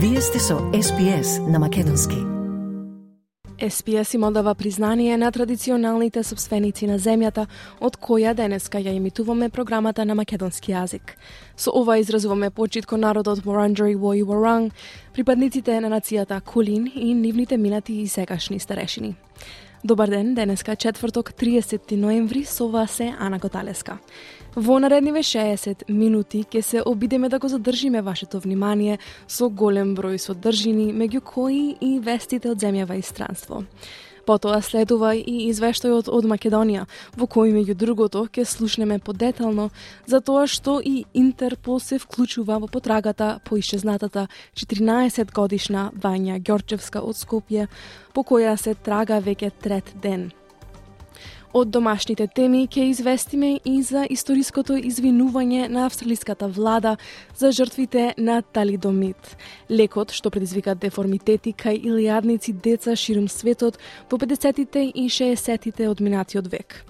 Вие сте со SPS на Македонски. СПС им одава признание на традиционалните собственици на земјата, од која денеска ја имитуваме програмата на македонски јазик. Со ова изразуваме почит кон народот Моранджери Woi Wurrung, припадниците на нацијата Кулин и нивните минати и сегашни старешини. Добар ден, денеска четврток 30 ноември, со вас се Ана Коталеска. Во наредниве 60 минути ќе се обидеме да го задржиме вашето внимание со голем број содржини, меѓу кои и вестите од земјава и странство. Потоа следува и извештајот од Македонија, во кој меѓу другото ќе слушнеме подетално за тоа што и Интерпол се вклучува во потрагата по исчезнатата 14 годишна Вања Ѓорчевска од Скопје, по која се трага веќе трет ден. Од домашните теми ќе известиме и за историското извинување на австралиската влада за жртвите на талидомид. Лекот што предизвика деформитети кај илијадници деца ширум светот во 50-тите и 60-тите од минатиот век.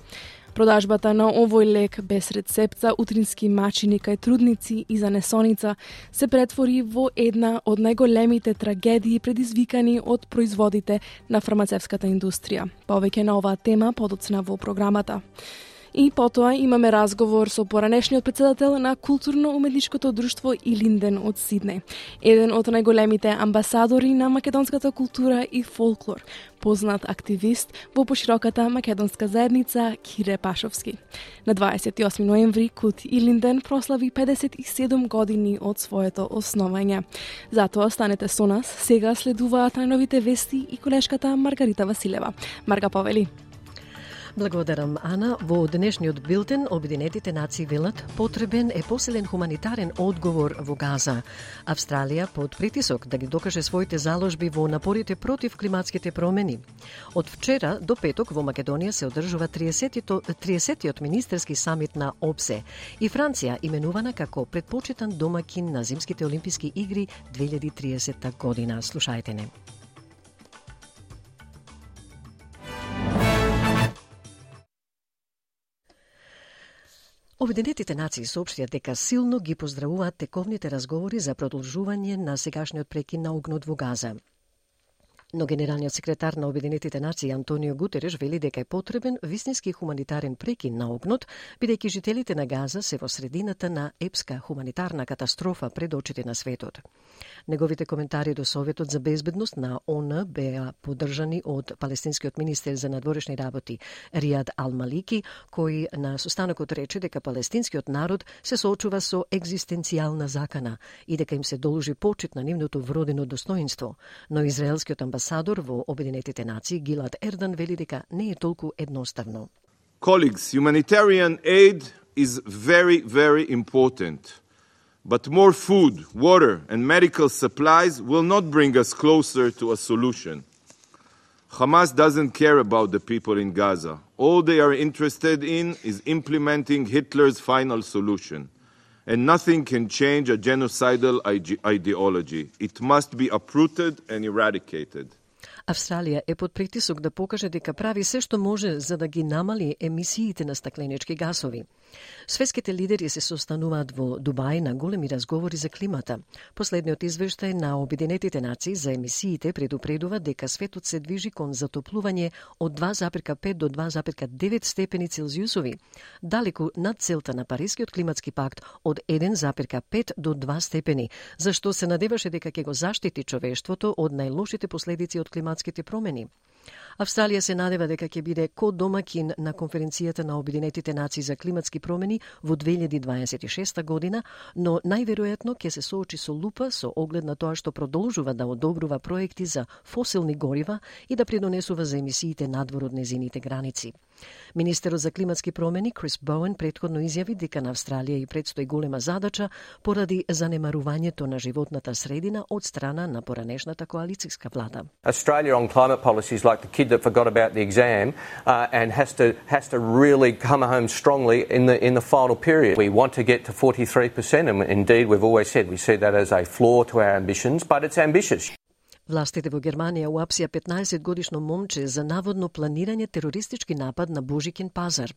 Продажбата на овој лек без рецепт за утрински мачини кај трудници и за несоница се претвори во една од најголемите трагедии предизвикани од производите на фармацевската индустрија. Повеќе на оваа тема подоцна во програмата. И потоа имаме разговор со поранешниот председател на културно-уметничкото друштво Илинден од Сидне, еден од најголемите амбасадори на македонската култура и фолклор, познат активист во пошироката македонска заедница Кире Пашовски. На 28 ноември Кут Илинден прослави 57 години од своето основање. Затоа станете со нас, сега следуваат најновите вести и колешката Маргарита Василева. Марга Павели. Благодарам, Ана. Во денешниот билтен Обединетите нации велат потребен е посилен хуманитарен одговор во Газа. Австралија под притисок да ги докаже своите заложби во напорите против климатските промени. Од вчера до петок во Македонија се одржува 30-тиот 30 министерски самит на ОПСЕ и Франција именувана како предпочитан домакин на Зимските олимписки игри 2030 година. Слушајте не. Обединетите нации соопштија дека силно ги поздравуваат тековните разговори за продолжување на сегашниот прекин на огнот во Газа. Но генералниот секретар на Обединетите нации Антонио Гутереш вели дека е потребен вистински хуманитарен прекин на огнот, бидејќи жителите на Газа се во средината на епска хуманитарна катастрофа пред очите на светот. Неговите коментари до Советот за безбедност на ОН беа поддржани од палестинскиот министер за надворешни работи Риад Ал-Малики, кој на состанокот рече дека палестинскиот народ се соочува со екзистенцијална закана и дека им се должи почит на нивното вродено достоинство, но израелскиот амбасадор во Обединетите нации Гилад Ердан вели дека не е толку едноставно. Colleagues, humanitarian aid is very, very important. But more food, water, and medical supplies will not bring us closer to a solution. Hamas doesn't care about the people in Gaza. All they are interested in is implementing Hitler's final solution. And nothing can change a genocidal ideology. It must be uprooted and eradicated. Австралија е под притисок да покаже дека прави се што може за да ги намали емисиите на стакленички гасови. Светските лидери се состануваат во Дубај на големи разговори за климата. Последниот извештај на Обединетите нации за емисиите предупредува дека светот се движи кон затоплување од 2,5 до 2,9 степени Целзиусови, далеку над целта на Парискиот климатски пакт од 1,5 до 2 степени, зашто се надеваше дека ќе го заштити човештвото од најлошите последици од климатските промени. Австралија се надева дека ќе биде ко-домакин на конференцијата на Обединетите нации за климатски промени во 2026 година, но најверојатно ќе се соочи со лупа со оглед на тоа што продолжува да одобрува проекти за фосилни горива и да придонесува за емисиите надвор од незините граници. Министерот за климатски промени Крис Боуен предходно изјави дека на Австралија и предстои голема задача поради занемарувањето на животната средина од страна на поранешната коалициска влада. Australia on climate policy is like the kid that forgot about the exam uh, and has to has to really come home strongly in the in the final period. We want to get to 43% and indeed we've always said we see that as a floor to our ambitions, but it's ambitious. Властите во Германија уапсија 15 годишно момче за наводно планирање терористички напад на Божикен пазар.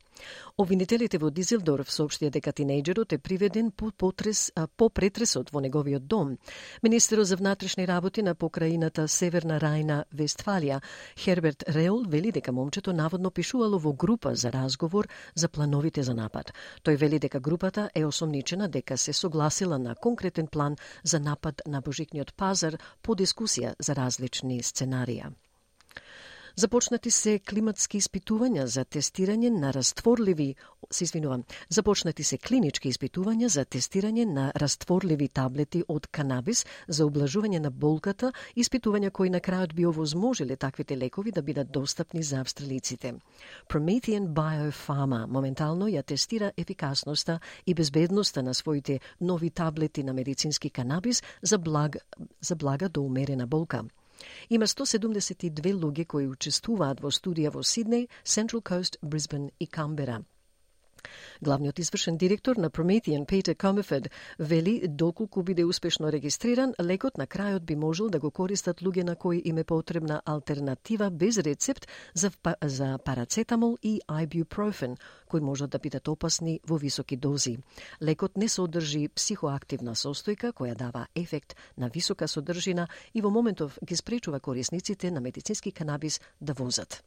Обвинителите во Дизелдорф соопштија дека тинејџерот е приведен по, потрес, по претресот во неговиот дом. Министерот за внатрешни работи на покраината Северна Рајна, Вестфалија, Херберт Реол вели дека момчето наводно пишувало во група за разговор за плановите за напад. Тој вели дека групата е осомничена дека се согласила на конкретен план за напад на Божикниот пазар по дискусија за различни сценарија. Започнати се климатски испитувања за тестирање на растворливи, се извинувам, започнати се клинички испитувања за тестирање на растворливи таблети од канабис за облажување на болката, испитувања кои на крајот би овозможиле таквите лекови да бидат достапни за австралиците. Promethean Biopharma моментално ја тестира ефикасноста и безбедноста на своите нови таблети на медицински канабис за благ, за блага до умерена болка. Има 172 луѓе кои учествуваат во студија во Сиднеј, Central Coast, Брисбен и Камбера. Главниот извршен директор на Promethean, Пейтер Комефед, вели доколку биде успешно регистриран, лекот на крајот би можел да го користат луѓе на кои им е потребна алтернатива без рецепт за, па, за парацетамол и ibuprofen, кои можат да бидат опасни во високи дози. Лекот не содржи психоактивна состојка која дава ефект на висока содржина и во моментов ги спречува корисниците на медицински канабис да возат.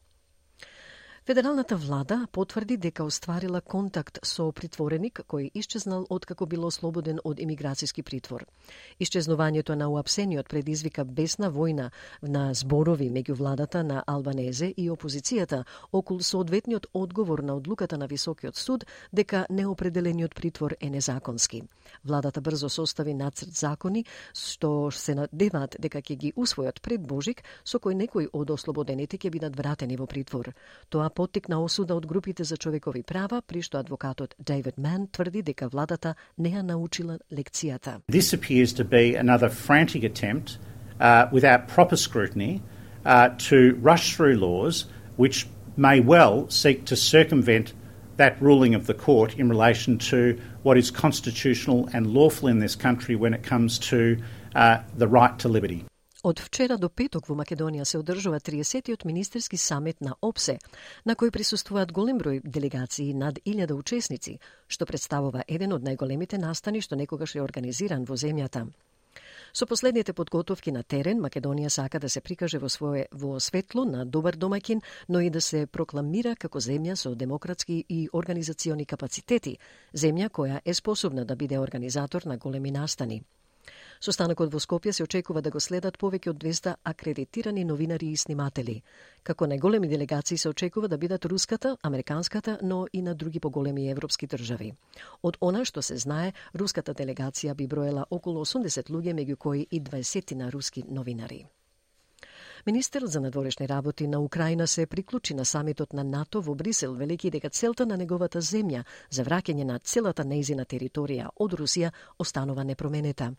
Федералната влада потврди дека остварила контакт со притвореник кој исчезнал откако бил ослободен од имиграцијски притвор. Исчезнувањето на уапсениот предизвика бесна војна на зборови меѓу владата на Албанезе и опозицијата околу соодветниот одговор на одлуката на Високиот суд дека неопределениот притвор е незаконски. Владата брзо состави нацрт закони што се надеваат дека ќе ги усвојат пред Божик, со кој некои од ослободените ќе бидат вратени во притвор. Тоа поттикна осуда од групите за човекови права, при што адвокатот Дейвид Ман тврди дека владата не ја научила лекцијата. This appears to be another frantic attempt uh, without proper scrutiny uh, to rush through laws which may well seek to circumvent that ruling of the court in relation to what is constitutional and lawful in this country when it comes to uh, the right to liberty. Од вчера до петок во Македонија се одржува 30-тиот министерски самет на ОПСЕ, на кој присуствуваат голем број делегации над 1000 учесници, што представува еден од најголемите настани што некогаш е организиран во земјата. Со последните подготовки на терен, Македонија сака да се прикаже во свое во светло на добар домакин, но и да се прокламира како земја со демократски и организациони капацитети, земја која е способна да биде организатор на големи настани. Состанокот во Скопје се очекува да го следат повеќе од 200 акредитирани новинари и сниматели. Како најголеми делегации се очекува да бидат руската, американската, но и на други поголеми европски држави. Од она што се знае, руската делегација би броела околу 80 луѓе, меѓу кои и 20 на руски новинари. Министерот за надворешни работи на Украина се приклучи на самитот на НАТО во Брисел, велики дека целта на неговата земја за враќање на целата неизина територија од Русија останува непроменета.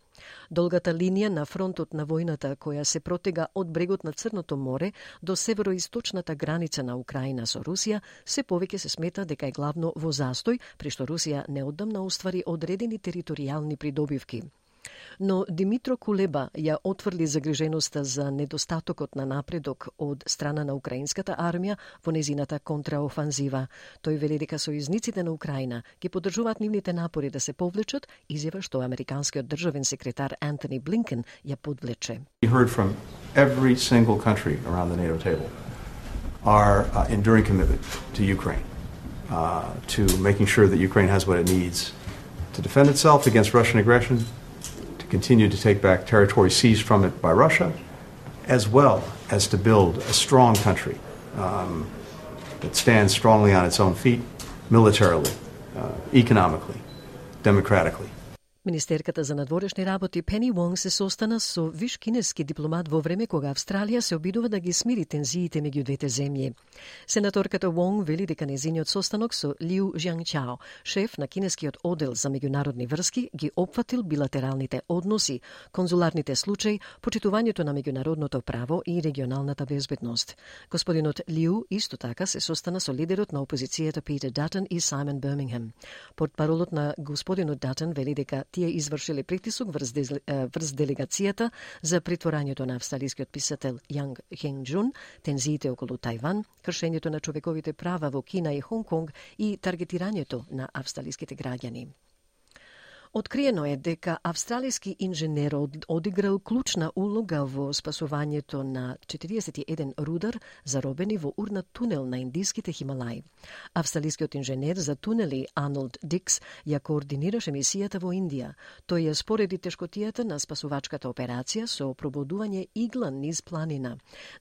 Долгата линија на фронтот на војната која се протега од брегот на Црното море до североисточната граница на Украина со Русија се повеќе се смета дека е главно во застој, при што Русија неодамна оствари одредени територијални придобивки но Димитро Кулеба ја отврли загриженоста за недостатокот на напредок од страна на украинската армија во незината контраофанзива. Тој вели дека сојузниците на Украина ги поддржуваат нивните напори да се повлечат, изјава што американскиот државен секретар Антони Блинкен ја подвлече. We heard from every single country around the NATO table our uh, enduring commitment to Ukraine, uh, to making sure that Ukraine has what it needs to defend itself against Russian aggression, to continue to take back territory seized from it by Russia, as well as to build a strong country um, that stands strongly on its own feet militarily, uh, economically, democratically. Министерката за надворешни работи Пени Вонг се состана со виш кинески дипломат во време кога Австралија се обидува да ги смири тензиите меѓу двете земји. Сенаторката Вонг вели дека незиниот состанок со Лиу Жјанчао, шеф на кинескиот одел за меѓународни врски, ги опфатил билатералните односи, конзуларните случаи, почитувањето на меѓународното право и регионалната безбедност. Господинот Лиу исто така се состана со лидерот на опозицијата Питер Датен и Саймон Бермингем. Портпаролот на господинот Датен вели дека тие извршиле притисок врз, врз делегацијата за притворањето на австралискиот писател Јанг Хенджун, тензиите околу Тајван, кршењето на човековите права во Кина и Хонг Конг и таргетирањето на австралиските граѓани. Откриено е дека австралиски инженер одиграл клучна улога во спасувањето на 41 рудар заробени во урнат тунел на индиските Хималаи. Австралискиот инженер за тунели Арнолд Дикс ја координираше мисијата во Индија. Тој ја спореди тешкотијата на спасувачката операција со прободување игла низ планина.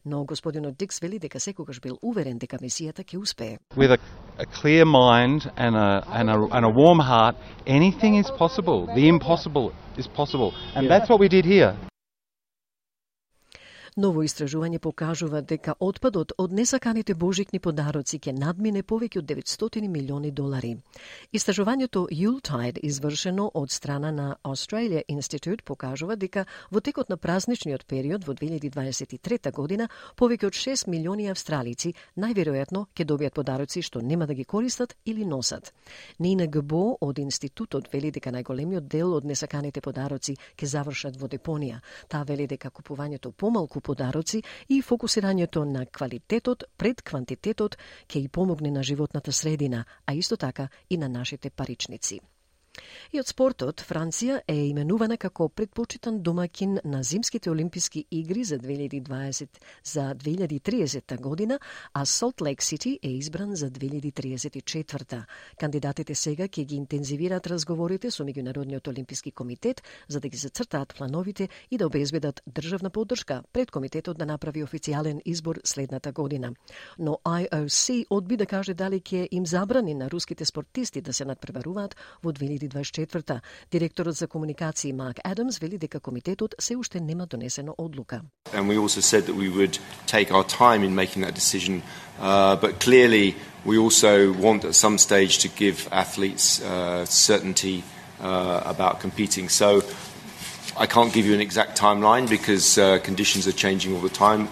Но господинот Дикс вели дека секогаш бил уверен дека мисијата ќе успее. With a, a clear mind and a, and a, and a warm heart, anything is possible possible. The impossible is possible. And that's what we did here. Ново истражување покажува дека отпадот од несаканите божикни подароци ќе надмине повеќе од 900 милиони долари. Истражувањето Yuletide, извршено од страна на Australia Institute, покажува дека во текот на празничниот период во 2023 година повеќе од 6 милиони австралици најверојатно ќе добијат подароци што нема да ги користат или носат. Нина Гбо од институтот вели дека најголемиот дел од несаканите подароци ќе завршат во депонија. Таа вели дека купувањето помалку подароци и фокусирањето на квалитетот пред квантитетот ќе и помогне на животната средина, а исто така и на нашите паричници. И од спортот, Франција е именувана како предпочитан домакин на Зимските олимписки игри за 2020 за 2030 година, а Солт Лейк Сити е избран за 2034. Кандидатите сега ќе ги интензивираат разговорите со Меѓународниот олимписки комитет за да ги зацртаат плановите и да обезбедат државна поддршка пред комитетот да направи официјален избор следната година. Но IOC одби да каже дали ќе им забрани на руските спортисти да се надпреваруваат во 2020 2024. Директорот за комуникации Марк Адамс вели дека комитетот се уште нема донесено одлука. And we also said that we would take our time in making that decision, uh, but clearly we also want at some stage to give athletes uh, certainty uh, about competing. So I can't give you an exact timeline because uh, conditions are changing all the time.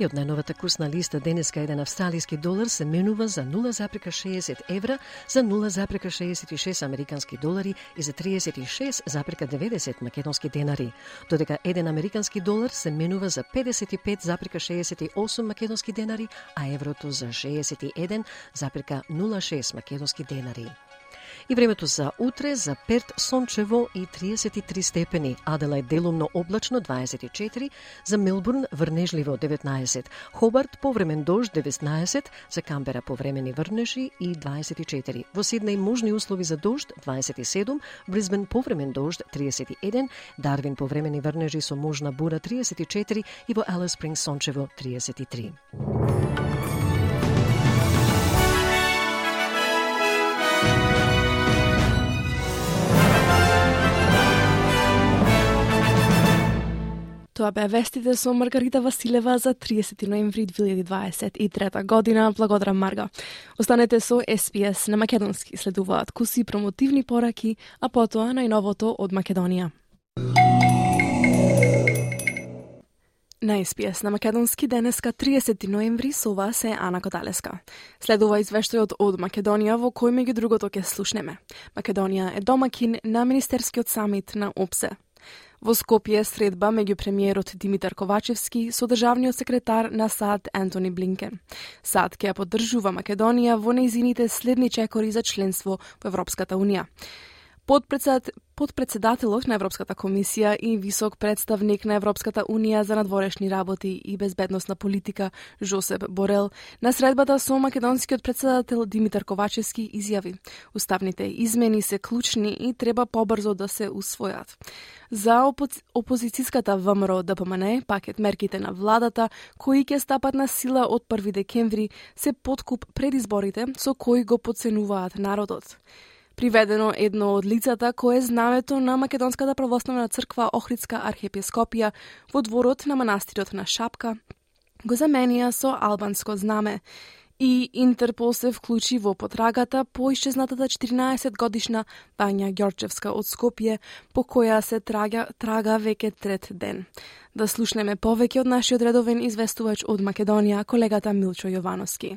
И од најновата курсна листа денеска еден австралиски долар се менува за 0,60 евра, за 0,66 американски долари и за 36,90 македонски денари, додека еден американски долар се менува за 55,68 македонски денари, а еврото за 61,06 македонски денари. И времето за утре за Перт сончево и 33 степени, Аделајд делумно облачно 24, за Мелбурн врнежливо 19, Хобарт повремен дожд 19, за Камбера повремени врнежи и 24. Во Сиднеј можни услови за дожд 27, Бризбен повремен дожд 31, Дарвин повремени врнежи со можна бура 34 и во Алис Спринг сончево 33. Тоа беа вестите со Маргарита Василева за 30 ноември 2023 година. Благодарам Марга. Останете со СПС на Македонски. Следуваат куси промотивни пораки, а потоа најновото од Македонија. На СПС на Македонски денеска 30 ноември со вас е Ана Коталеска. Следува извештајот од Македонија во кој меѓу другото ќе слушнеме. Македонија е домакин на Министерскиот самит на ОПСЕ. Во Скопје средба меѓу премиерот Димитар Ковачевски со државниот секретар на САД Антони Блинкен. САД ќе поддржува Македонија во неизините следни чекори за членство во Европската Унија. Подпредседателот на Европската комисија и висок представник на Европската унија за надворешни работи и безбедносна политика Жосеп Борел на средбата со македонскиот председател Димитар Ковачевски изјави: Уставните измени се клучни и треба побрзо да се усвојат. За опозицијската ВМРО ДПМН, пакет мерките на владата кои ќе стапат на сила од 1 декември се подкуп пред изборите со кои го подценуваат народот приведено едно од лицата кое е знамето на Македонската православна црква Охридска архиепископија во дворот на манастирот на Шапка, го заменија со албанско знаме и Интерпол се вклучи во потрагата по исчезнатата 14 годишна Тања Ѓорчевска од Скопје, по која се трага, трага веќе трет ден. Да слушнеме повеќе од нашиот редовен известувач од Македонија, колегата Милчо Јовановски.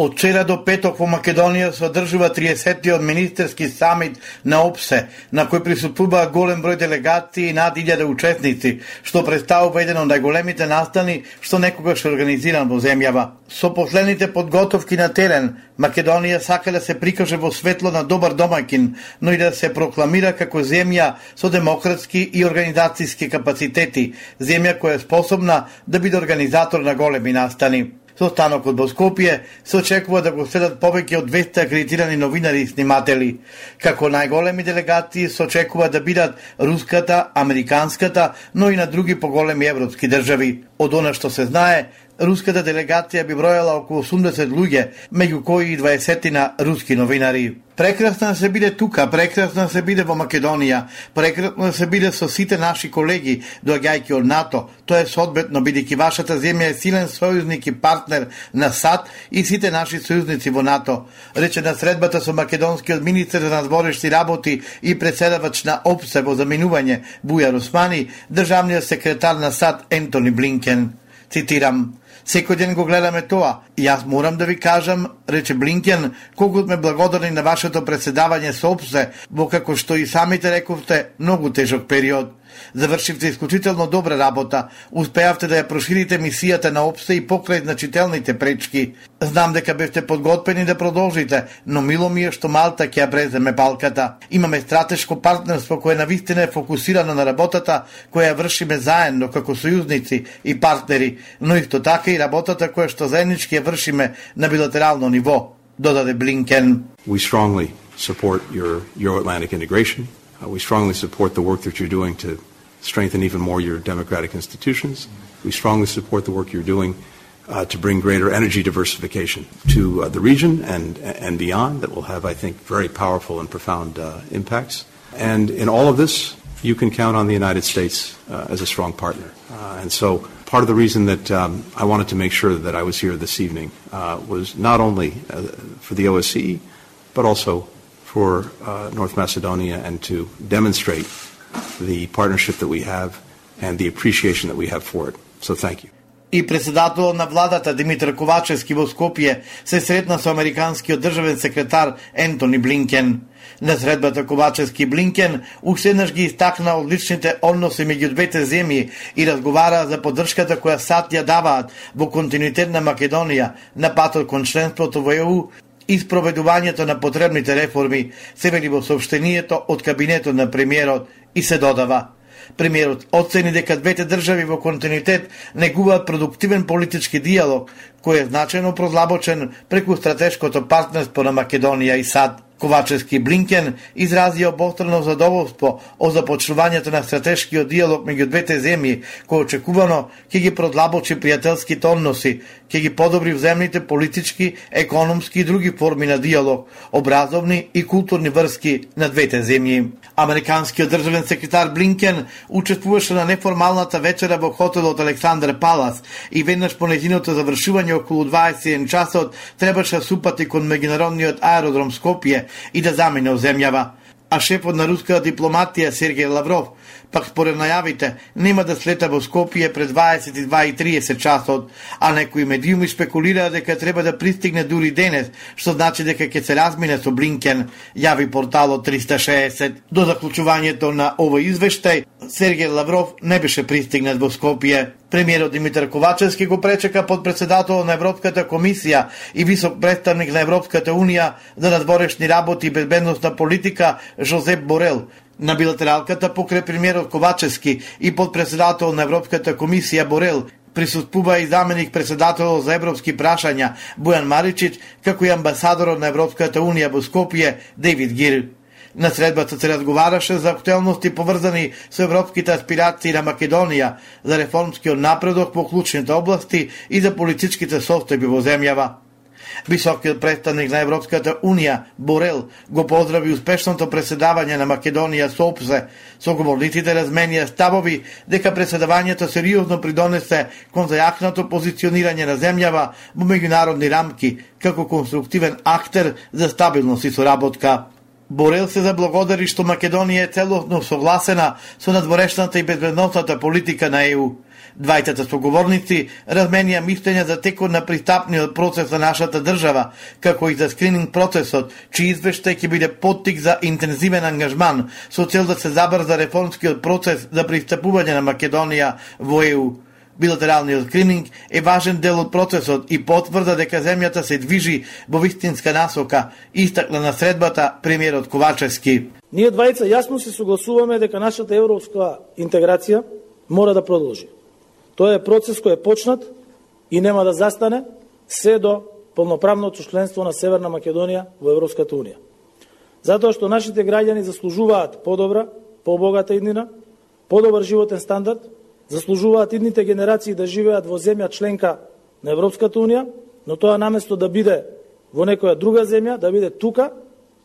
Од вчера до петок во Македонија се одржува 30-тиот министерски самит на ОПСЕ, на кој присутствува голем број делегации и над 1000 учесници, што представува еден од најголемите настани што некогаш организиран во земјава. Со последните подготовки на терен, Македонија сака да се прикаже во светло на добар домакин, но и да се прокламира како земја со демократски и организацијски капацитети, земја која е способна да биде организатор на големи настани. Со станокот во Скопје се очекува да го следат повеќе од 200 акредитирани новинари и сниматели. Како најголеми делегации се очекува да бидат руската, американската, но и на други поголеми европски држави. Од она што се знае, руската делегација би бројала околу 80 луѓе, меѓу кои и 20 на руски новинари. Прекрасно се биде тука, прекрасно се биде во Македонија, прекрасно се биде со сите наши колеги, доаѓајќи од НАТО. Тоа е соодветно, бидејќи вашата земја е силен сојузник и партнер на САД и сите наши сојузници во НАТО. Рече на средбата со македонскиот министер за надворешни работи и председавач на ОПСЕ во заминување Бујар Османи, државниот секретар на САД Ентони Блинкен. Цитирам, Секој ден го гледаме тоа. И јас морам да ви кажам, рече Блинкен, колку сме благодарни на вашето председавање со ОПСЕ, во како што и самите рековте, многу тежок период. Завршивте исклучително добра работа. Успеавте да ја проширите мисијата на ОПСЕ и покрај значителните пречки. Знам дека бевте подготвени да продолжите, но мило ми е што Малта ќе ја преземе палката. Имаме стратешко партнерство кое навистина е фокусирано на работата која ја вршиме заедно како сојузници и партнери, но исто така и работата која што заеднички ја вршиме на билатерално ниво, додаде Блинкен. We strongly support your Euro-Atlantic integration. Uh, we strongly support the work that you're doing to strengthen even more your democratic institutions. We strongly support the work you're doing uh, to bring greater energy diversification to uh, the region and, and beyond that will have, I think, very powerful and profound uh, impacts. And in all of this, you can count on the United States uh, as a strong partner. Uh, and so part of the reason that um, I wanted to make sure that I was here this evening was not only for the OSCE, but also for North Macedonia and to demonstrate the partnership that we have and the appreciation that we have for it. So thank you. И председател на владата Димитар Ковачевски во Скопје се сретна со американскиот државен секретар Ентони Блинкен. На средбата Ковачевски Блинкен уште еднаш ги истакна одличните односи меѓу двете земји и разговара за поддршката која САД ја даваат во континуитет на Македонија на патот кон членството во ЕУ и спроведувањето на потребните реформи, се вели во сообщението од кабинетот на премиерот и се додава. Премиерот оцени дека двете држави во континуитет негуваат продуктивен политички диалог, кој е значено продлабочен преку стратешкото партнерство на Македонија и САД. Ковачевски Блинкен изрази обострено задоволство о започнувањето на стратешкиот диалог меѓу двете земји, кој очекувано ќе ги продлабочи пријателските односи, ќе ги подобри вземните политички, економски и други форми на диалог, образовни и културни врски на двете земји. Американскиот државен секретар Блинкен учествуваше на неформалната вечера во хотелот Александар Палас и веднаш по нејзиното завршување околу 21 часот требаше да супати кон меѓународниот аеродром Скопје и да замине земјава. А шефот на руската дипломатија Сергеј Лавров пак според најавите нема да слета во Скопје пред 22:30 часот, а некои медиуми спекулираа дека треба да пристигне дури денес, што значи дека ќе се размине со Блинкен, јави порталот 360. До заклучувањето на овој извештај, Сергеј Лавров не беше пристигнат во Скопје. Премиерот Димитар Ковачевски го пречека под председател на Европската комисија и висок представник на Европската унија за надворешни работи и безбедностна политика Жозеп Борел, на билатералката покрај премиерот Ковачевски и подпредседател на Европската комисија Борел присутствува и заменик председател за европски прашања Бојан Маричич, како и амбасадорот на Европската унија во Скопје Девид Гир. На средбата се разговараше за актуелности поврзани со европските аспирации на Македонија, за реформскиот напредок во клучните области и за политичките состојби во земјава. Високиот представник на Европската Унија, Борел, го поздрави успешното преседавање на Македонија со ОПСЕ. Соговорниците разменија ставови дека преседавањето сериозно придонесе кон зајакнато позиционирање на земјава во меѓународни рамки како конструктивен актер за стабилност и соработка. Борел се заблагодари што Македонија е целосно согласена со надворешната и безбедносната политика на ЕУ. Двајцата соговорници разменија мислења за текот на пристапниот процес на нашата држава, како и за скрининг процесот, чиј извештај ќе биде поттик за интензивен ангажман со цел да се забрза реформскиот процес за пристапување на Македонија во ЕУ. Билатералниот скрининг е важен дел од процесот и потврда дека земјата се движи во вистинска насока, истакна на средбата премиерот Ковачевски. Ние двајца јасно се согласуваме дека нашата европска интеграција мора да продолжи. Тоа е процес кој е почнат и нема да застане се до полноправното членство на Северна Македонија во Европската Унија. Затоа што нашите граѓани заслужуваат подобра, побогата иднина, подобар животен стандард, заслужуваат идните генерации да живеат во земја членка на Европската Унија, но тоа наместо да биде во некоја друга земја, да биде тука,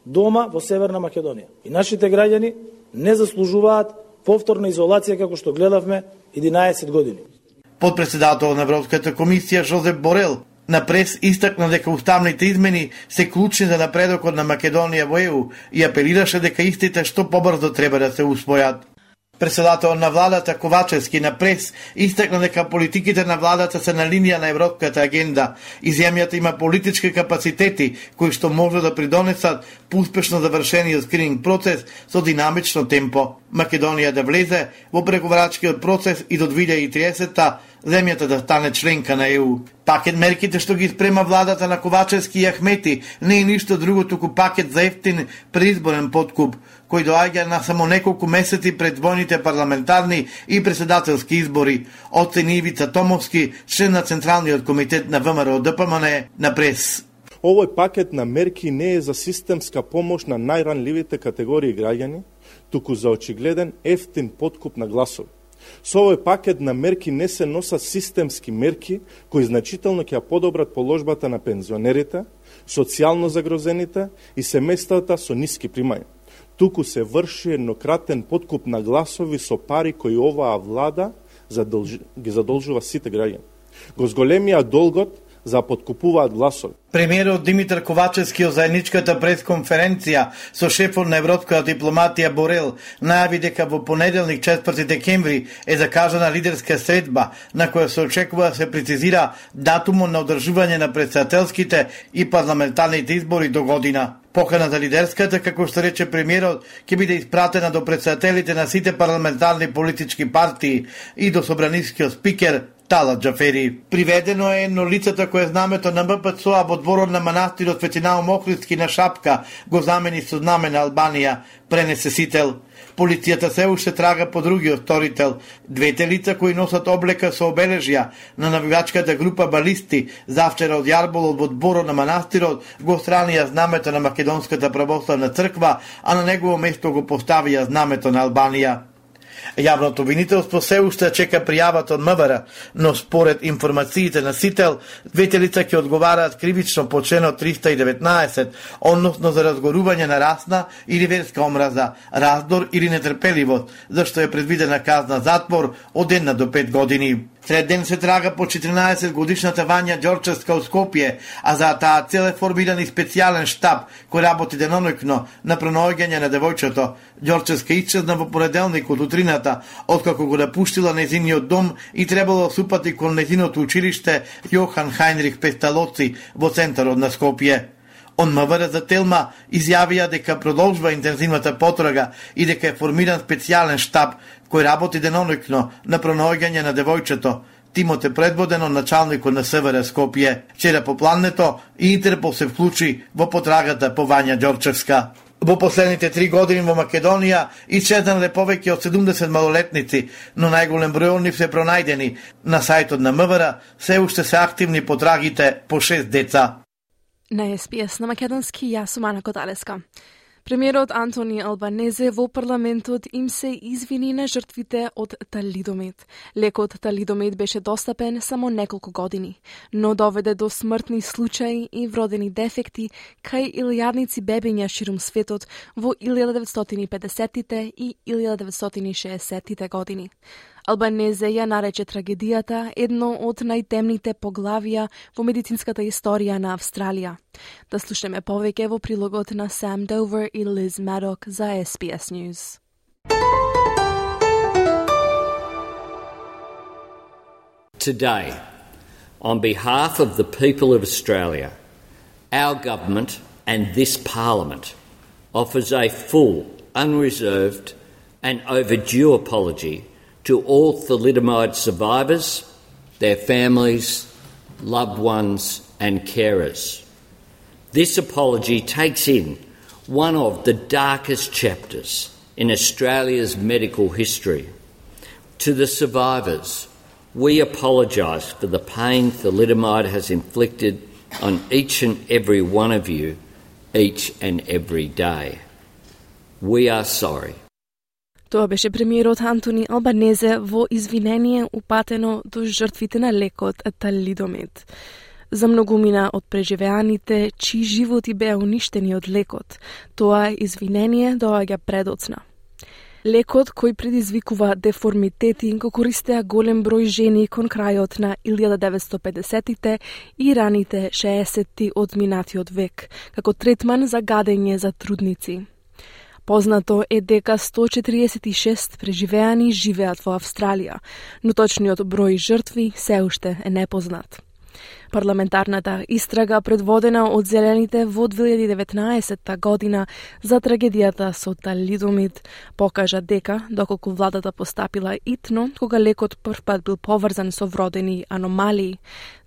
дома во Северна Македонија. И нашите граѓани не заслужуваат повторна изолација како што гледавме 11 години. Подпредседател на Европската комисија Жозеп Борел на прес истакна дека уставните измени се клучни за напредокот на Македонија во ЕУ и апелираше дека истите што побрзо треба да се усвојат. Председател на владата Ковачевски на прес истакна дека политиките на владата се на линија на европската агенда и земјата има политички капацитети кои што може да придонесат по успешно завршениот скрининг процес со динамично темпо. Македонија да влезе во преговарачкиот процес и до 2030 земјата да стане членка на ЕУ. Пакет мерките што ги спрема владата на Ковачевски и Ахмети не е ништо друго туку пакет за ефтин предизборен подкуп кој доаѓа на само неколку месеци пред војните парламентарни и председателски избори, оцени Ивица Томовски, член на Централниот комитет на ВМРО ДПМН на прес. Овој пакет на мерки не е за системска помош на најранливите категории граѓани, туку за очигледен ефтин подкуп на гласови. Со овој пакет на мерки не се носат системски мерки кои значително ќе подобрат положбата на пензионерите, социјално загрозените и семејствата со ниски примања. Туку се врши еднократен подкуп на гласови со пари кои оваа влада задолж... ги задолжува сите граѓани. Го зголемија долгот за подкупуваат гласови. Премиерот Димитар Ковачевски од заедничката пресконференција со шефот на европската дипломатија Борел најави дека во понеделник 4 декември е закажана лидерска средба на која се очекува да се прецизира датумот на одржување на председателските и парламентарните избори до година. Покана за лидерската, како што рече премиерот, ќе биде испратена до председателите на сите парламентарни политички партии и до собранискиот спикер Тала Джафери. Приведено е едно лицето кое знамето на МПЦО во дворот на манастирот Светинао Мохридски на Шапка го замени со знаме на Албанија, пренесе сител. Полицијата се уште трага по другиот сторител. Двете лица кои носат облека со обележја на навивачката група балисти завчера од Јарболот во дворот на манастирот го странија знамето на Македонската православна црква, а на негово место го поставија знамето на Албанија. Јавното обвинителство се уште чека пријавата од МВР, но според информациите на Сител, двете лица ќе одговараат кривично по членот 319, односно за разгорување на расна или верска омраза, раздор или нетрпеливост, зашто е предвидена казна затвор од една до 5 години. Сред ден се трага по 14 годишната Вања Ѓорчевска од Скопје, а за таа цел е формиран и специјален штаб кој работи деноноќно на пронаоѓање на девојчето. Ѓорчевска исчезна во понеделник од утрината, откако го напуштила незиниот дом и требало да супати кон незиното училиште Јохан Хайнрих Песталоци во центарот на Скопје. Он МВР за Телма изјавија дека продолжува интензивната потрага и дека е формиран специјален штаб кој работи денонокно на пронаоѓање на девојчето. Тимот е предводен од началникот на СВР Скопје. Вчера по планнето и Интерпол се вклучи во потрагата по Вања Ѓорчевска. Во последните три години во Македонија исчезнале повеќе од 70 малолетници, но најголем број од нив се пронајдени. На сајтот на МВР се уште се активни потрагите по 6 деца. На СПС на Македонски јас сум Ана Коталеска. Премиерот Антони Албанезе во парламентот им се извини на жртвите од талидомет. Лекот талидомет беше достапен само неколку години, но доведе до смртни случаи и вродени дефекти кај илјадници бебиња ширум светот во 1950-тите и 1960-тите години. Албанезе ја нарече трагедијата едно од најтемните поглавија во медицинската историја на Австралија. Да слушаме повеќе во прилогот на Сам Довер и Лиз Maddock за SBS News. Today, on behalf of the people of Australia, our government and this Parliament offers a full, unreserved, and overdue apology to all thalidomide survivors, their families, loved ones, and carers. This apology takes in one of the darkest chapters in Australia's medical history. To the survivors, we apologise for the pain thalidomide has inflicted on each and every one of you each and every day. We are sorry. Тоа беше премиерот Антони Албанезе во извинение упатено до жртвите на лекот талидомид. За многумина од преживеаните, чии животи беа уништени од лекот, тоа извинение доаѓа предоцна. Лекот кој предизвикува деформитети го користеа голем број жени кон крајот на 1950-тите и раните 60-ти од минатиот век, како третман за гадење за трудници. Познато е дека 146 преживеани живеат во Австралија, но точниот број жртви се уште е непознат. Парламентарната истрага предводена од Зелените во 2019 година за трагедијата со талидомид покажа дека, доколку владата постапила итно, кога лекот првпат бил поврзан со вродени аномалии,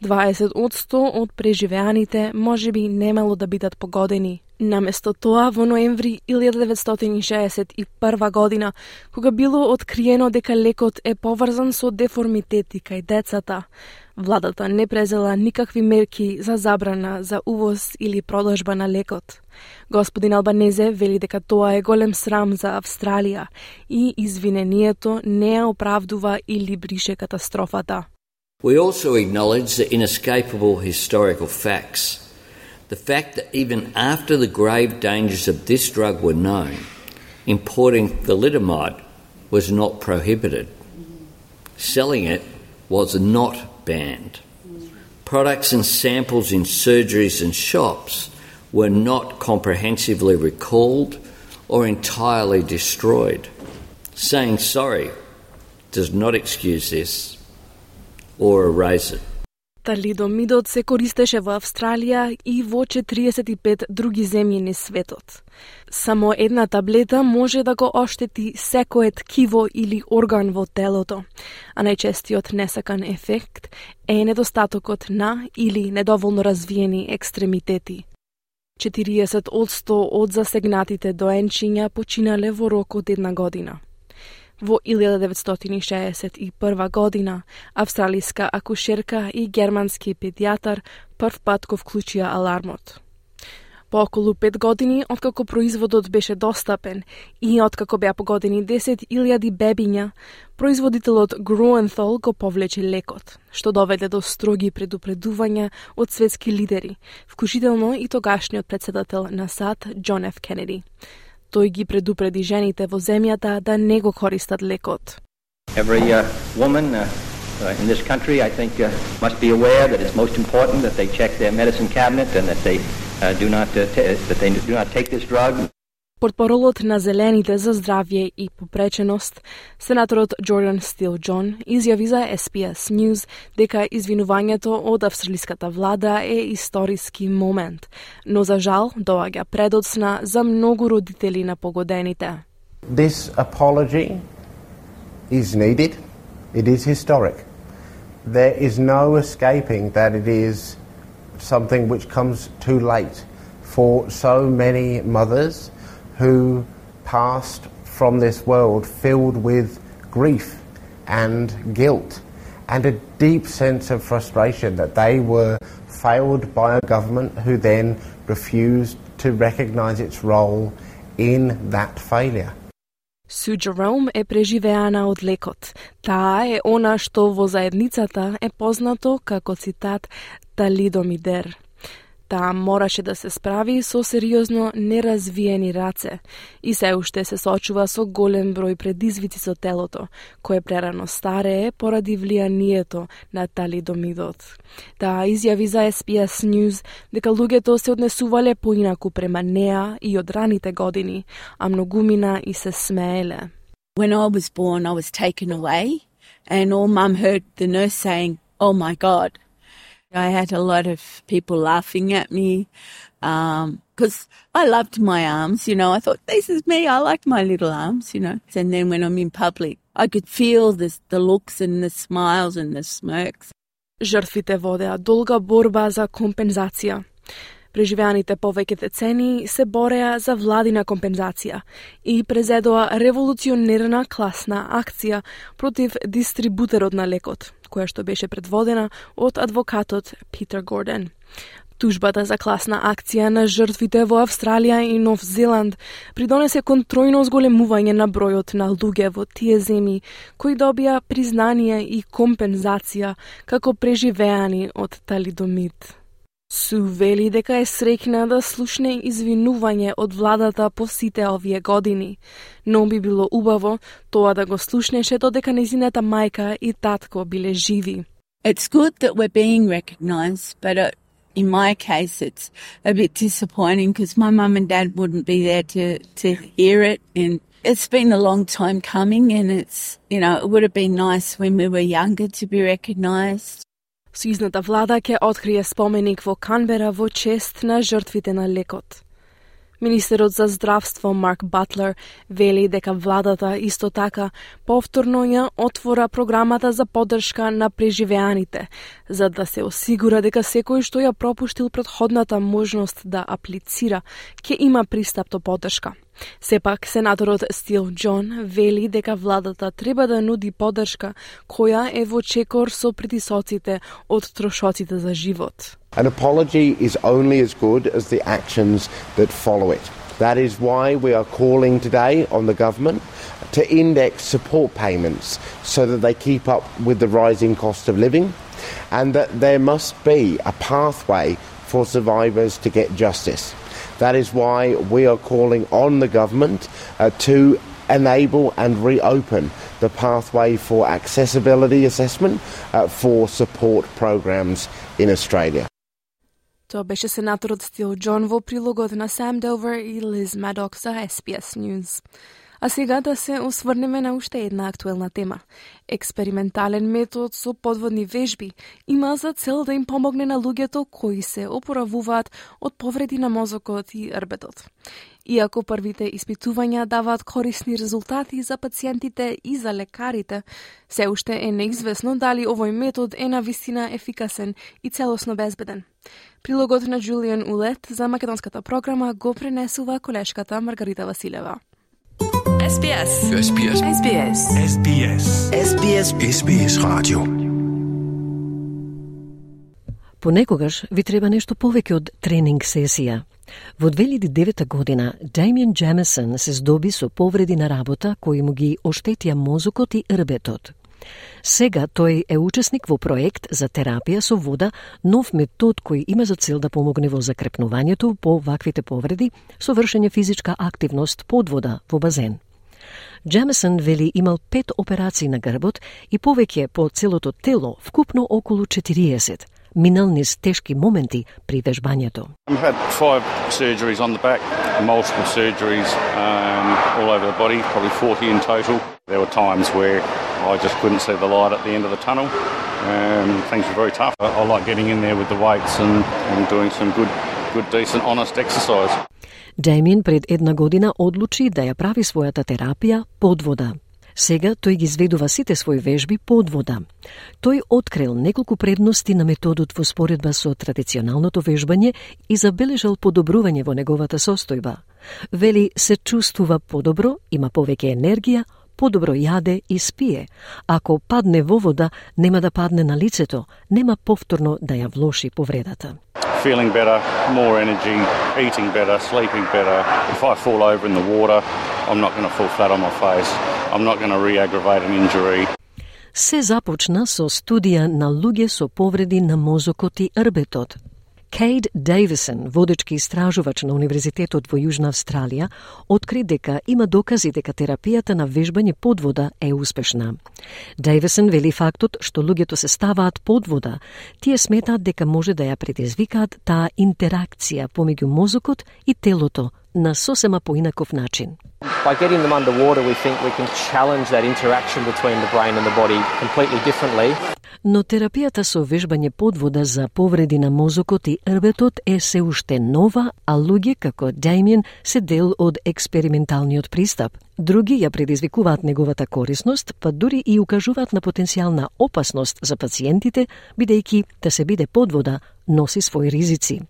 20 од 100 од преживеаните може би немало да бидат погодени Наместо тоа, во ноември 1961 година, кога било откриено дека лекот е поврзан со деформитети кај децата, владата не презела никакви мерки за забрана за увоз или продажба на лекот. Господин Албанезе вели дека тоа е голем срам за Австралија и извинението не ја оправдува или брише катастрофата. We also acknowledge the inescapable historical facts – the fact that even after the grave dangers of this drug were known, importing thalidomide was not prohibited. Selling it was not banned. Products and samples in surgeries and shops were not comprehensively recalled or entirely destroyed. Saying sorry does not excuse this or erase it. Талидомидот се користеше во Австралија и во 45 други земји низ светот. Само една таблета може да го оштети секое ткиво или орган во телото, а најчестиот несакан ефект е недостатокот на или недоволно развиени екстремитети. 40 од 100 од засегнатите доенчиња починале во рок од една година. Во 1961 година, австралиска акушерка и германски педијатар прв пат го вклучија алармот. По околу пет години, откако производот беше достапен и откако беа погодени 10.000 бебиња, производителот Groenthal го повлече лекот, што доведе до строги предупредувања од светски лидери, вклучително и тогашниот председател на САД Џон Ф. Кенеди. Тој ги предупреди жените во земјата да не го користат лекот. Every uh, woman uh, uh, in this country, I think, uh, must be aware that it's most important that they check their medicine cabinet and that they uh, do not uh, that they do not take this drug. Портпаролот на Зелените за здравје и попреченост, сенаторот Джордан Стил Џон, изјави за SPS News дека извинувањето од австралиската влада е историски момент, но за жал доаѓа предоцна за многу родители на погодените. This apology is needed. It is historic. There is no escaping that it is something which comes too late for so many mothers who passed from this world filled with grief and guilt and a deep sense of frustration that they were failed by a government who then refused to recognise its role in that failure. Су Джером е преживеана од лекот. Таа е она што во заедницата е познато како цитат Талидомидер. Таа мораше да се справи со сериозно неразвиени раце и се уште се сочува со голем број предизвици со телото, кое прерано старее поради влијанието на талидомидот. Таа изјави за SPS News дека луѓето се однесувале поинаку према неа и од раните години, а многумина и се смееле. When I was born, I was taken away, and all mum heard the nurse saying, oh my God. I had a lot of people laughing at me because um, I loved my arms, you know. I thought, this is me. I like my little arms, you know. And then when I'm in public, I could feel this, the looks and the smiles and the smirks. Жртвите водеа долга борба за компензација. Преживеаните повеќе децени се бореа за владина компензација и презедоа револуционерна класна акција против дистрибутерот на лекот, која што беше предводена од адвокатот Питер Горден. Тужбата за класна акција на жртвите во Австралија и Нов Зеланд придонесе контројно зголемување на бројот на луѓе во тие земји кои добија признание и компензација како преживеани од талидомид. Су вели дека е срекна да слушне извинување од владата по сите овие години, но би било убаво тоа да го слушнеше додека незината мајка и татко биле живи. It's good that we're being recognized, but it, in my case it's a bit disappointing because my mum and dad wouldn't be there to, to hear it and it's been a long time coming and it's, you know, it would have been nice when we were younger to be recognised. Сојузната влада ќе открие споменик во Канбера во чест на жртвите на лекот. Министерот за здравство Марк Батлер вели дека владата исто така повторно ја отвора програмата за поддршка на преживеаните, за да се осигура дека секој што ја пропуштил предходната можност да аплицира, ќе има пристап до поддршка. Сепак, сенаторот Стил Џон вели дека владата треба да нуди поддршка која е во чекор со притисоците од трошоците за живот. An apology is only as good as the actions that follow it. That is why we are calling today on the government to index support payments so that they keep up with the rising cost of living and that there must be a pathway for survivors to get justice. That is why we are calling on the government uh, to enable and reopen the pathway for accessibility assessment uh, for support programs in Australia. Тоа беше сенаторот Стил Џон во прилогот на Сам Довер и Лиз Мадок за SBS News. А сега да се осврнеме на уште една актуелна тема. Експериментален метод со подводни вежби има за цел да им помогне на луѓето кои се опоравуваат од повреди на мозокот и рбетот. Иако првите испитувања даваат корисни резултати за пациентите и за лекарите, се уште е неизвестно дали овој метод е на вистина ефикасен и целосно безбеден. Прилогот на Джулиан Улет за македонската програма го пренесува колешката Маргарита Василева. SBS. SBS. SBS. SBS. SBS. SBS радио. Понекогаш ви треба нешто повеќе од тренинг сесија. Во 2009 година Дамиен Джемесон се здоби со повреди на работа кои му ги оштетија мозокот и рбетот. Сега тој е учесник во проект за терапија со вода, нов метод кој има за цел да помогне во закрепнувањето по ваквите повреди со вршење физичка активност под вода во базен. Джемесон вели имал пет операции на грбот и повеќе по целото тело, вкупно околу 40 минал низ тешки моменти при вежбањето. I've had five surgeries on the back, multiple surgeries um, all over the body, probably 40 in total. There were times where I just couldn't see the light at the end of the tunnel. Um, things were very tough. I, I like getting in there with the weights and, and doing some good, good, decent, honest exercise. Дамин пред една година одлучи да ја прави својата терапија под вода. Сега тој ги изведува сите своји вежби под вода. Тој открил неколку предности на методот во споредба со традиционалното вежбање и забележал подобрување во неговата состојба. Вели се чувствува подобро, има повеќе енергија, подобро јаде и спие. Ако падне во вода, нема да падне на лицето, нема повторно да ја влоши повредата. Feeling better, more energy, eating better, sleeping better. If I fall over in the water, I'm not going to fall flat on my face. I'm not going to re-aggravate an injury. Се започна со студија на луѓе со повреди на мозокот и рбетот. Кейд Дейвисон, водечки истражувач на Универзитетот во Јужна Австралија, откри дека има докази дека терапијата на вежбање под вода е успешна. Дейвисон вели фактот што луѓето се ставаат под вода, тие сметаат дека може да ја предизвикаат таа интеракција помеѓу мозокот и телото на сосема поинаков начин. By getting them underwater, we think we can challenge that interaction between the brain and the body completely differently. Но терапијата со вежбање подвода за повреди на мозокот и рбетот е се уште нова, а луѓе како Дамиен се дел од експерименталниот пристап. Други ја предизвикуваат неговата корисност, па дури и укажуваат на потенцијална опасност за пациентите, бидејќи да се биде подвода носи своји ризици.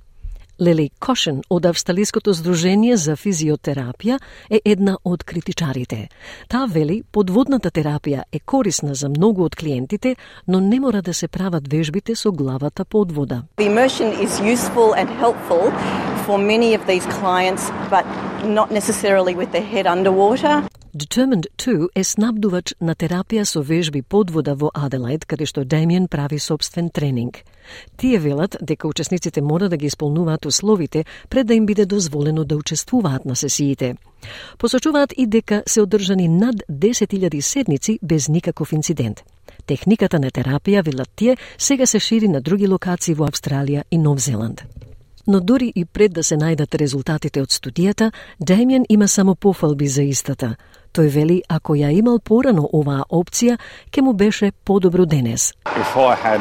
Лели Кошен од Австралиското здружение за физиотерапија е една од критичарите. Таа вели подводната терапија е корисна за многу од клиентите, но не мора да се прават вежбите со главата под вода. The immersion is useful and helpful for many of these clients, but not necessarily with their head underwater. Determined 2 е снабдувач на терапија со вежби под вода во Аделаид, каде што Демиен прави собствен тренинг. Тие велат дека учесниците мора да ги исполнуваат условите пред да им биде дозволено да учествуваат на сесиите. Посочуваат и дека се одржани над 10.000 седници без никаков инцидент. Техниката на терапија, велат тие, сега се шири на други локации во Австралија и Нов Зеланд. Но дури и пред да се најдат резултатите од студијата, Демјан има само пофалби за истата. Тој вели ако ја имал порано оваа опција, ке му беше подобро денес. If I had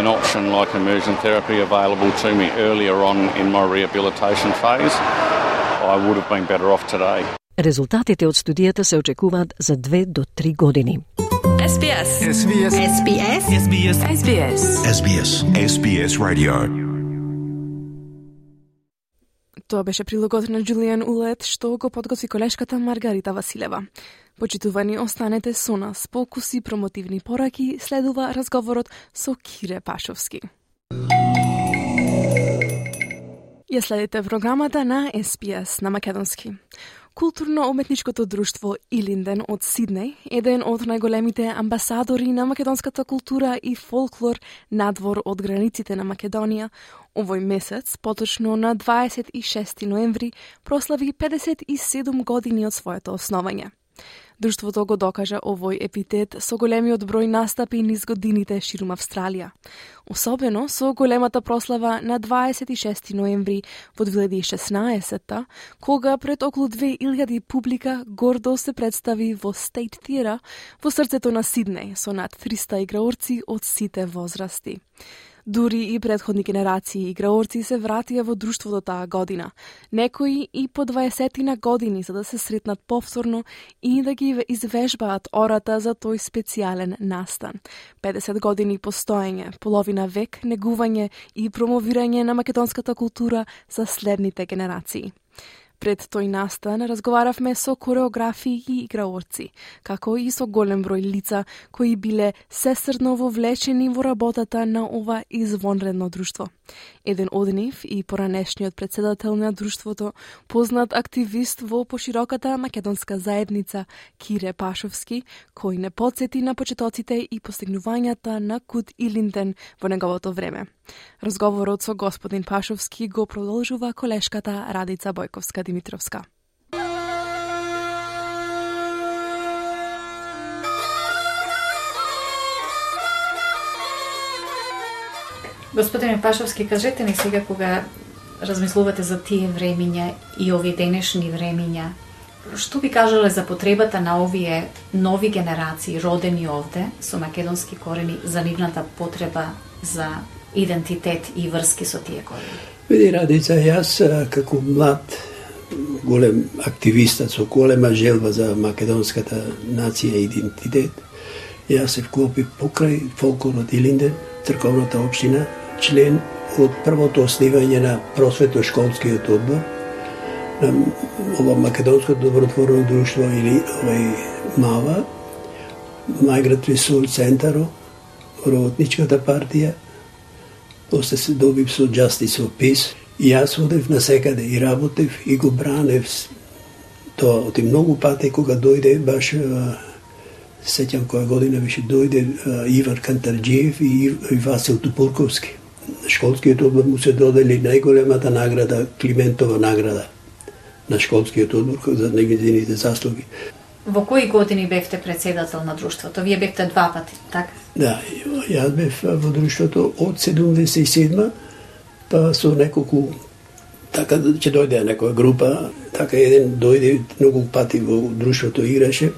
an option like immersion therapy available to me earlier on in my rehabilitation phase, I would have been better off today. Резултатите од студијата се очекуваат за 2 до 3 години. SBS. SBS. SBS. SBS. SBS. SBS. SBS Radio. Тоа беше прилогот на Джулијан Улет, што го подготви колешката Маргарита Василева. Почитувани, останете со нас. По куси промотивни пораки следува разговорот со Кире Пашовски. Ја следите програмата на SPS на Македонски. Културно-уметничкото друштво Илинден од Сиднеј, еден од најголемите амбасадори на македонската култура и фолклор надвор од границите на Македонија, овој месец, поточно на 26 ноември, прослави 57 години од своето основање. Друштвото го докажа овој епитет со големиот број настапи низ годините ширум Австралија. Особено со големата прослава на 26 ноември во 2016 кога пред околу 2000 публика гордо се представи во State Theatre во срцето на Сиднеј со над 300 играорци од сите возрасти. Дури и предходни генерации играорци се вратија во друштвото таа година, некои и по 20 на години за да се сретнат повторно и да ги извежбаат ората за тој специјален настан. 50 години постоење, половина век негување и промовирање на македонската култура за следните генерации. Пред тој настан разговаравме со кореографи и играорци, како и со голем број лица кои биле сесрдно вовлечени во работата на ова извонредно друштво. Еден од нив и поранешниот председател на друштвото, познат активист во пошироката македонска заедница Кире Пашовски, кој не подсети на почетоците и постигнувањата на Кут Илинден во неговото време. Разговорот со господин Пашовски го продолжува колешката Радица Бојковска Господине Пашовски, кажете ни сега кога размислувате за тие времиња и овие денешни времиња, што би кажале за потребата на овие нови генерации родени овде со македонски корени за нивната потреба за идентитет и врски со тие корени? Види, Радица, јас како млад голем активист со голема желба за македонската нација и идентитет, јас се вклопи покрај фолклорот Илинден, црковната општина, член од првото основање на просветно-школскиот одбор на ова Македонско добротворно друштво или овај МАВА, Migratory Soul центаро, работничката партија, после се добив со Justice of Peace, и јас одев на секаде и работев и го бранев тоа. Оти многу пати кога дојде баш сеќам која година беше дојде Ивар Кантарджиев и Васил Тупурковски школскиот одбор му се додели најголемата награда, Климентова награда на школскиот одбор за неговите заслуги. Во кои години бевте председател на друштвото? Вие бевте два пати, така? Да, јас бев во друштвото од 77 па со неколку така ќе дојде некоја група, така еден дојде многу пати во друштвото играше,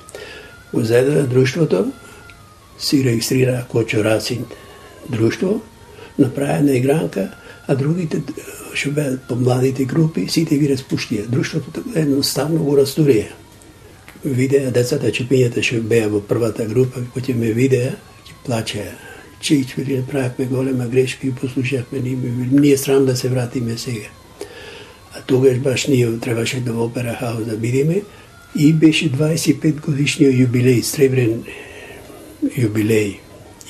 го заеде друштвото, си регистрира Кочо Рацин друштво, направи една игранка, а другите што беа по младите групи, сите ги распуштија. Друштвото едноставно го растурија. Видеа децата чупињата што беа во првата група, кој ме видеа, ќе плачеа. Чич, вели, направивме голема грешка и послушавме ни, ние срам да се вратиме сега. А тогаш баш ние требаше да во Опера Хаус да бидеме и беше 25 годишниот јубилеј, сребрен јубилеј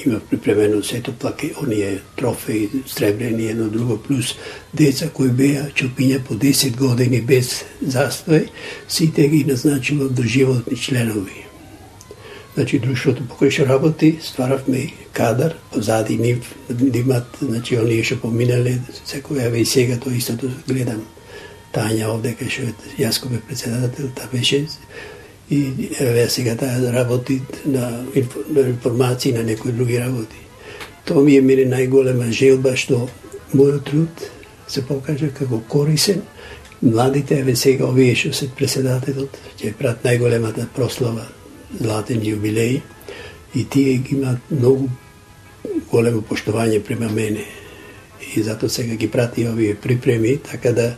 има припремено сето плаке, оние трофеи, сребрени, едно друго, плюс деца кои беа чупиња по 10 години без застој, сите ги назначува до животни членови. Значи, друштвото по што работи, стваравме кадар, позади нив, нивмат, значи, оние што поминале, секоја ве и сега тоа истото гледам. Тања овде, кај што јас бе председател, та беше и еве сега таа да работи на, на информации на некои други работи. Тоа ми е мене најголема желба што мојот труд се покажа како корисен. Младите, еве сега овие што се председателот, ќе прат најголемата прослава златен јубилеј и тие ги имаат многу големо поштовање према мене. И затоа сега ги прати овие припреми, така да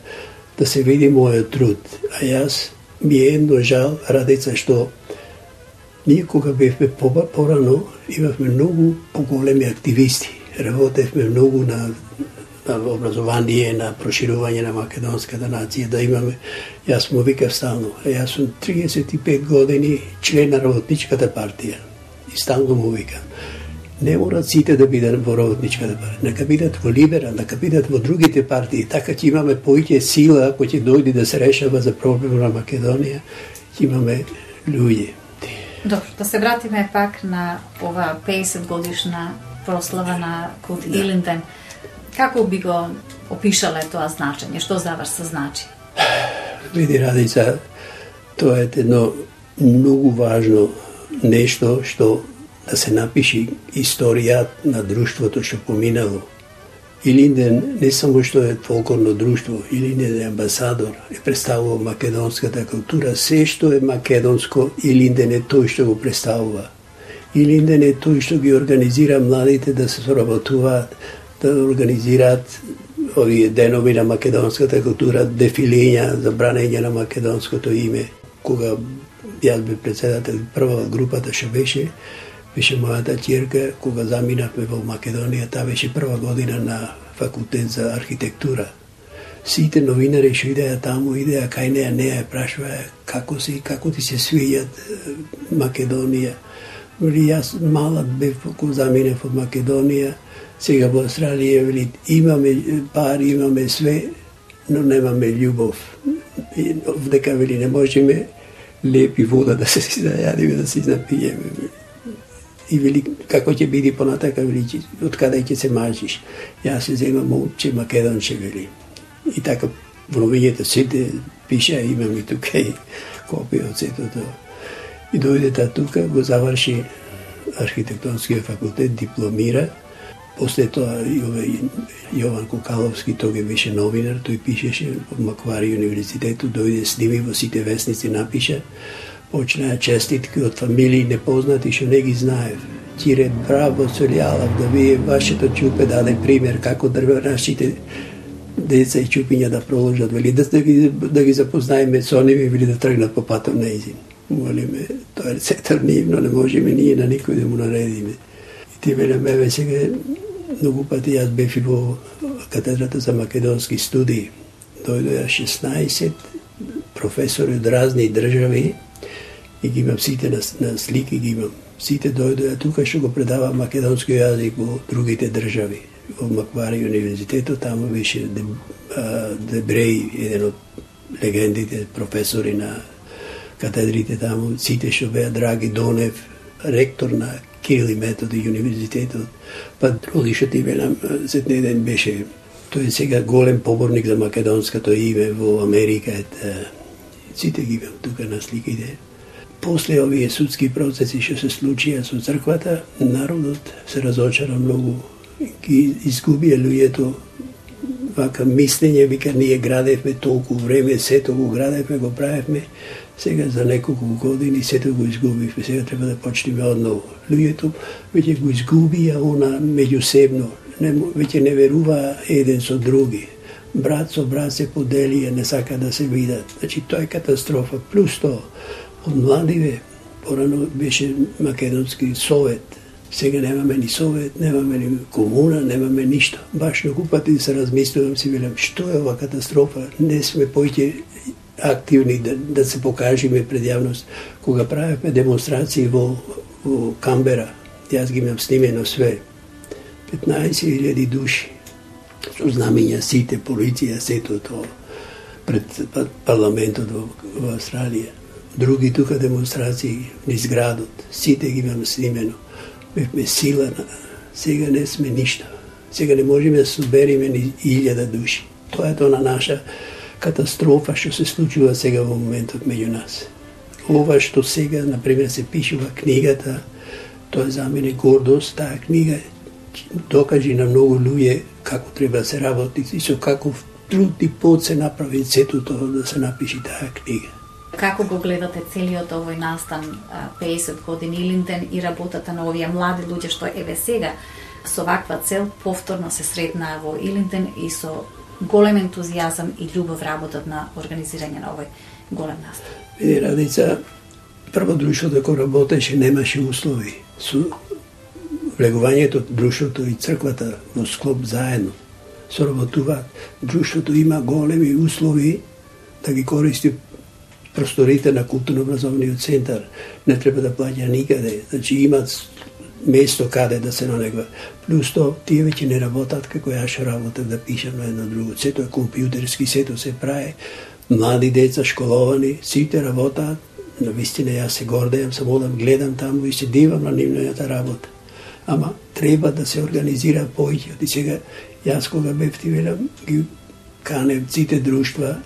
да се види мојот труд. А јас ми е едно жал, радица, што ние кога бевме порано, имавме многу поголеми активисти. Работевме многу на, на образование, на проширување на македонската нација, да имаме, јас му викав стално, јас сум 35 години член на работничката партија. И стално му викам. Не морат сите да бидат во работничката партија, нека бидат во Либера, нека бидат во другите партии, така ќе имаме поиќе сила кој ќе дојде да се решава за проблем на Македонија, ќе имаме луѓе. Добро, да се вратиме пак на ова 50 годишна прослава на Култ Илинден. Како би го опишале тоа значење? Што за вас се значи? Види, Радица, тоа е едно многу важно нешто што да се напиши историја на друштвото што поминало. Илинден не само што е фолклорно друштво, Илинден е амбасадор, е представува македонската култура, се што е македонско, Илинден е тој што го представува. Илинден е тој што ги организира младите да се соработуваат, да организираат овие денови на македонската култура, дефилења за бранење на македонското име. Кога јас бе председател прва групата што беше, беше мојата ќерка кога заминавме во Македонија, таа беше прва година на факултет за архитектура. Сите новинари што идеа таму, идеа кај неа, неа прашува како си, како ти се свијат Македонија. Вели јас малат бев кога заминав од Македонија, сега во Австралија вели имаме пар имаме све, но немаме љубов. И дека вели не можеме лепи вода да се си да се напиеме и вели како ќе биде понатака вели од каде ќе се мажиш. Јас се земам момче македонче вели. И така во сите пиша имам и тука и копија од сето тоа. И дојде та тука, го заврши архитектонскиот факултет, дипломира. После тоа Јован Кокаловски, тој беше новинар, тој пишеше во Маквари универзитету, дојде сними во сите вестници, напиша почнаа честитки од фамилии непознати што не ги знаев. Тире, браво, Солјалав, да вие вашето чупе даде пример како дрва нашите деца и чупиња да проложат, вели да, да, ги, да ги запознаеме со нив вели да тргнат по патот на изин. Молиме, тоа е сетар нивно, не можеме ние на никој да му наредиме. И ти веле ве сега многу пати јас бев и во катедрата за македонски студии. Дојдоја 16 професори од разни држави и ги имам сите на, на слики, ги имам. Сите дојдоа тука што го предава македонски јазик во другите држави. Во Маквари универзитетот, таму беше Дебреј, еден од легендите, професори на катедрите таму, сите што беа Драги Донев, ректор на Кирил и Методи универзитетот, па Роди што ти велам, сетне ден беше тој е сега голем поборник за македонското име во Америка, ет, сите ги имам тука на сликите после овие судски процеси што се случија со црквата, народот се разочара многу, ги изгубија луѓето вака мислење, вика ние градевме толку време, сето го градевме, го правевме, сега за неколку години сето го изгубивме, сега треба да почнеме одново. Луѓето веќе го изгубија она меѓусебно, не, веќе не верува еден со други. Брат со брат се поделија, не сака да се видат. Значи, тоа е катастрофа. Плюс тоа, од младиве, порано беше Македонски совет, сега немаме ни совет, немаме ни комуна, немаме ништо. Баш на пати се размислувам, си велам, што е ова катастрофа? Не сме поќе активни да, да се покажеме пред јавност. Кога правевме демонстрации во, во Камбера, јас ги имам снимено све, 15.000 души, со знамења сите, полиција, сето тоа, пред парламентот во, во Австралија. Други тука демонстрации низ градот, сите ги имам снимено. Бевме сила, сега не сме ништо. Сега не можеме да собериме ни илјада души. Тоа е тоа на наша катастрофа што се случува сега во моментот меѓу нас. Ова што сега, например, се пишува книгата, тоа е за мене гордост, таа книга докажи на многу луѓе како треба да се работи и со каков труд и пот се направи сето тоа да се напиши таа книга. Како го гледате целиот овој настан 50 години Илинден и работата на овие млади луѓе што еве сега со ваква цел повторно се среднаа во Илинден и со голем ентузијазам и љубов работат на организирање на овој голем настан. Види, Радица, прво друштвото да кој работеше немаше услови. Со влегувањето друштвото и црквата во склоп заедно соработуваат. Друштвото има големи услови да ги користи просторите на културно-образовниот центар. Не треба да плаќа никаде. Значи имат место каде да се налегва. Плюс то, тие веќе не работат како јас работев да пишам на едно друго. Сето е компјутерски, сето се прае. Млади деца школовани, сите работат. На вистина јас се гордејам, само одам, гледам таму и се дивам на нивната работа. Ама треба да се организира повеќе. И сега јас кога бев ти велам, ги канев сите друштва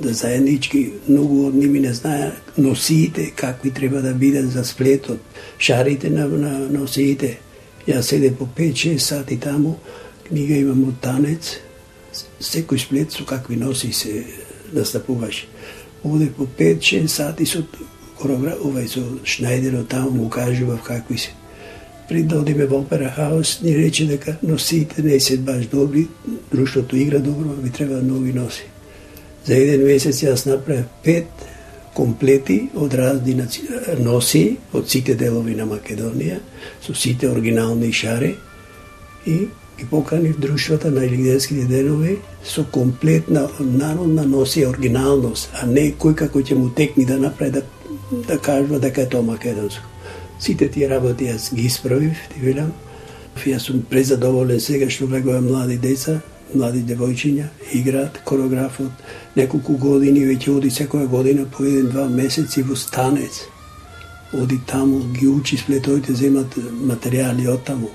Да заеднички, многу од ними не знаја носиите, какви треба да бидат за сплетот, шарите на, на носиите. Јас седе по 5-6 сати таму, книга имам од танец, секој сплет со какви носи се настапуваш. Оде по 5-6 сати со корограф, овај со Шнајдерот таму му кажував какви се. Пред да одиме во Опера Хаус, ни рече дека носиите не се баш добри, друштвото игра добро, ми треба нови носи. За еден месец јас направив пет комплети од разни носи од сите делови на Македонија, со сите оригинални шари и ги поканив друштвата на Илигденските денови со комплетна народна носи оригиналност, а не кој како ќе му текни да направи да, да кажува дека е тоа македонско. Сите тие работи јас ги исправив, ти велам. Јас сум презадоволен сега што влегувам млади деца, млади девојчиња, играат корографот, неколку години веќе оди секоја година по еден-два месеци во станец. Оди таму, ги учи сплетоите, земат материјали од таму.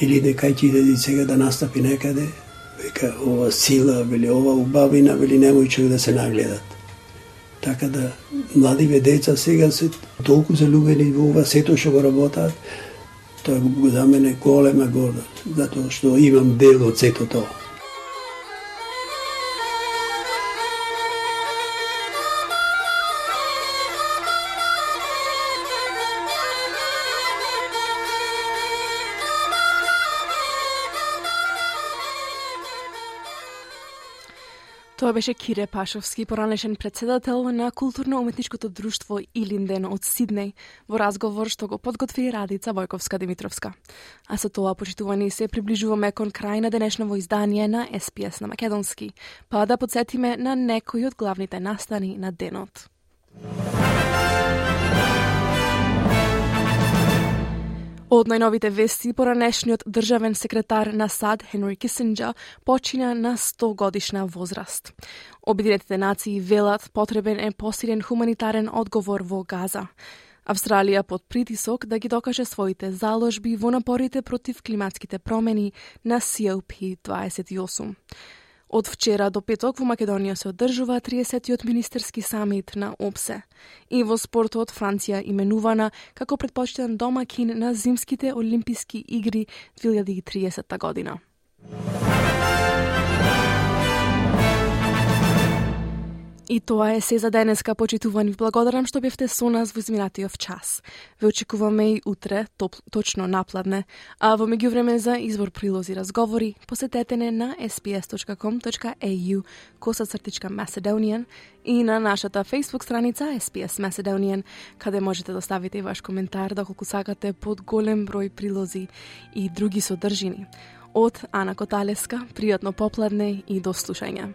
Или дека ќе иде сега да настапи некаде, века ова сила, вели ова убавина, вели немој човек да се нагледат. Така да младиве деца сега се толку залюбени во ова сето што го работат, тоа го за мене голема гордост, затоа што имам дел од сето тоа. Тоа беше Кире Пашовски, поранешен председател на културно-уметничкото друштво Илинден од Сиднеј, во разговор што го подготви Радица Војковска Димитровска. А со тоа, почитувани, се приближуваме кон крај на денешново издание на СПС на Македонски, па да подсетиме на некои од главните настани на денот. Од најновите вести, поранешниот државен секретар на САД Хенри Кисинджа почина на 100 годишна возраст. Обединетите нации велат потребен е посилен хуманитарен одговор во Газа. Австралија под притисок да ги докаже своите заложби во напорите против климатските промени на COP28. Од вчера до петок во Македонија се одржува 30-тиот министерски самит на ОПСЕ. И во спортот Франција именувана како предпочитан домакин на зимските олимписки игри 2030 година. И тоа е се за денеска, почитувани. Благодарам што бевте со нас во изминатиот час. Ве очекуваме и утре, топ, точно напладне. А во меѓувреме за избор прилози разговори, посетете не на sps.com.au коса цртичка Macedonian и на нашата Facebook страница SPS Macedonian, каде можете да оставите ваш коментар доколку сакате под голем број прилози и други содржини. Од Ана Коталеска, пријатно попладне и до слушање.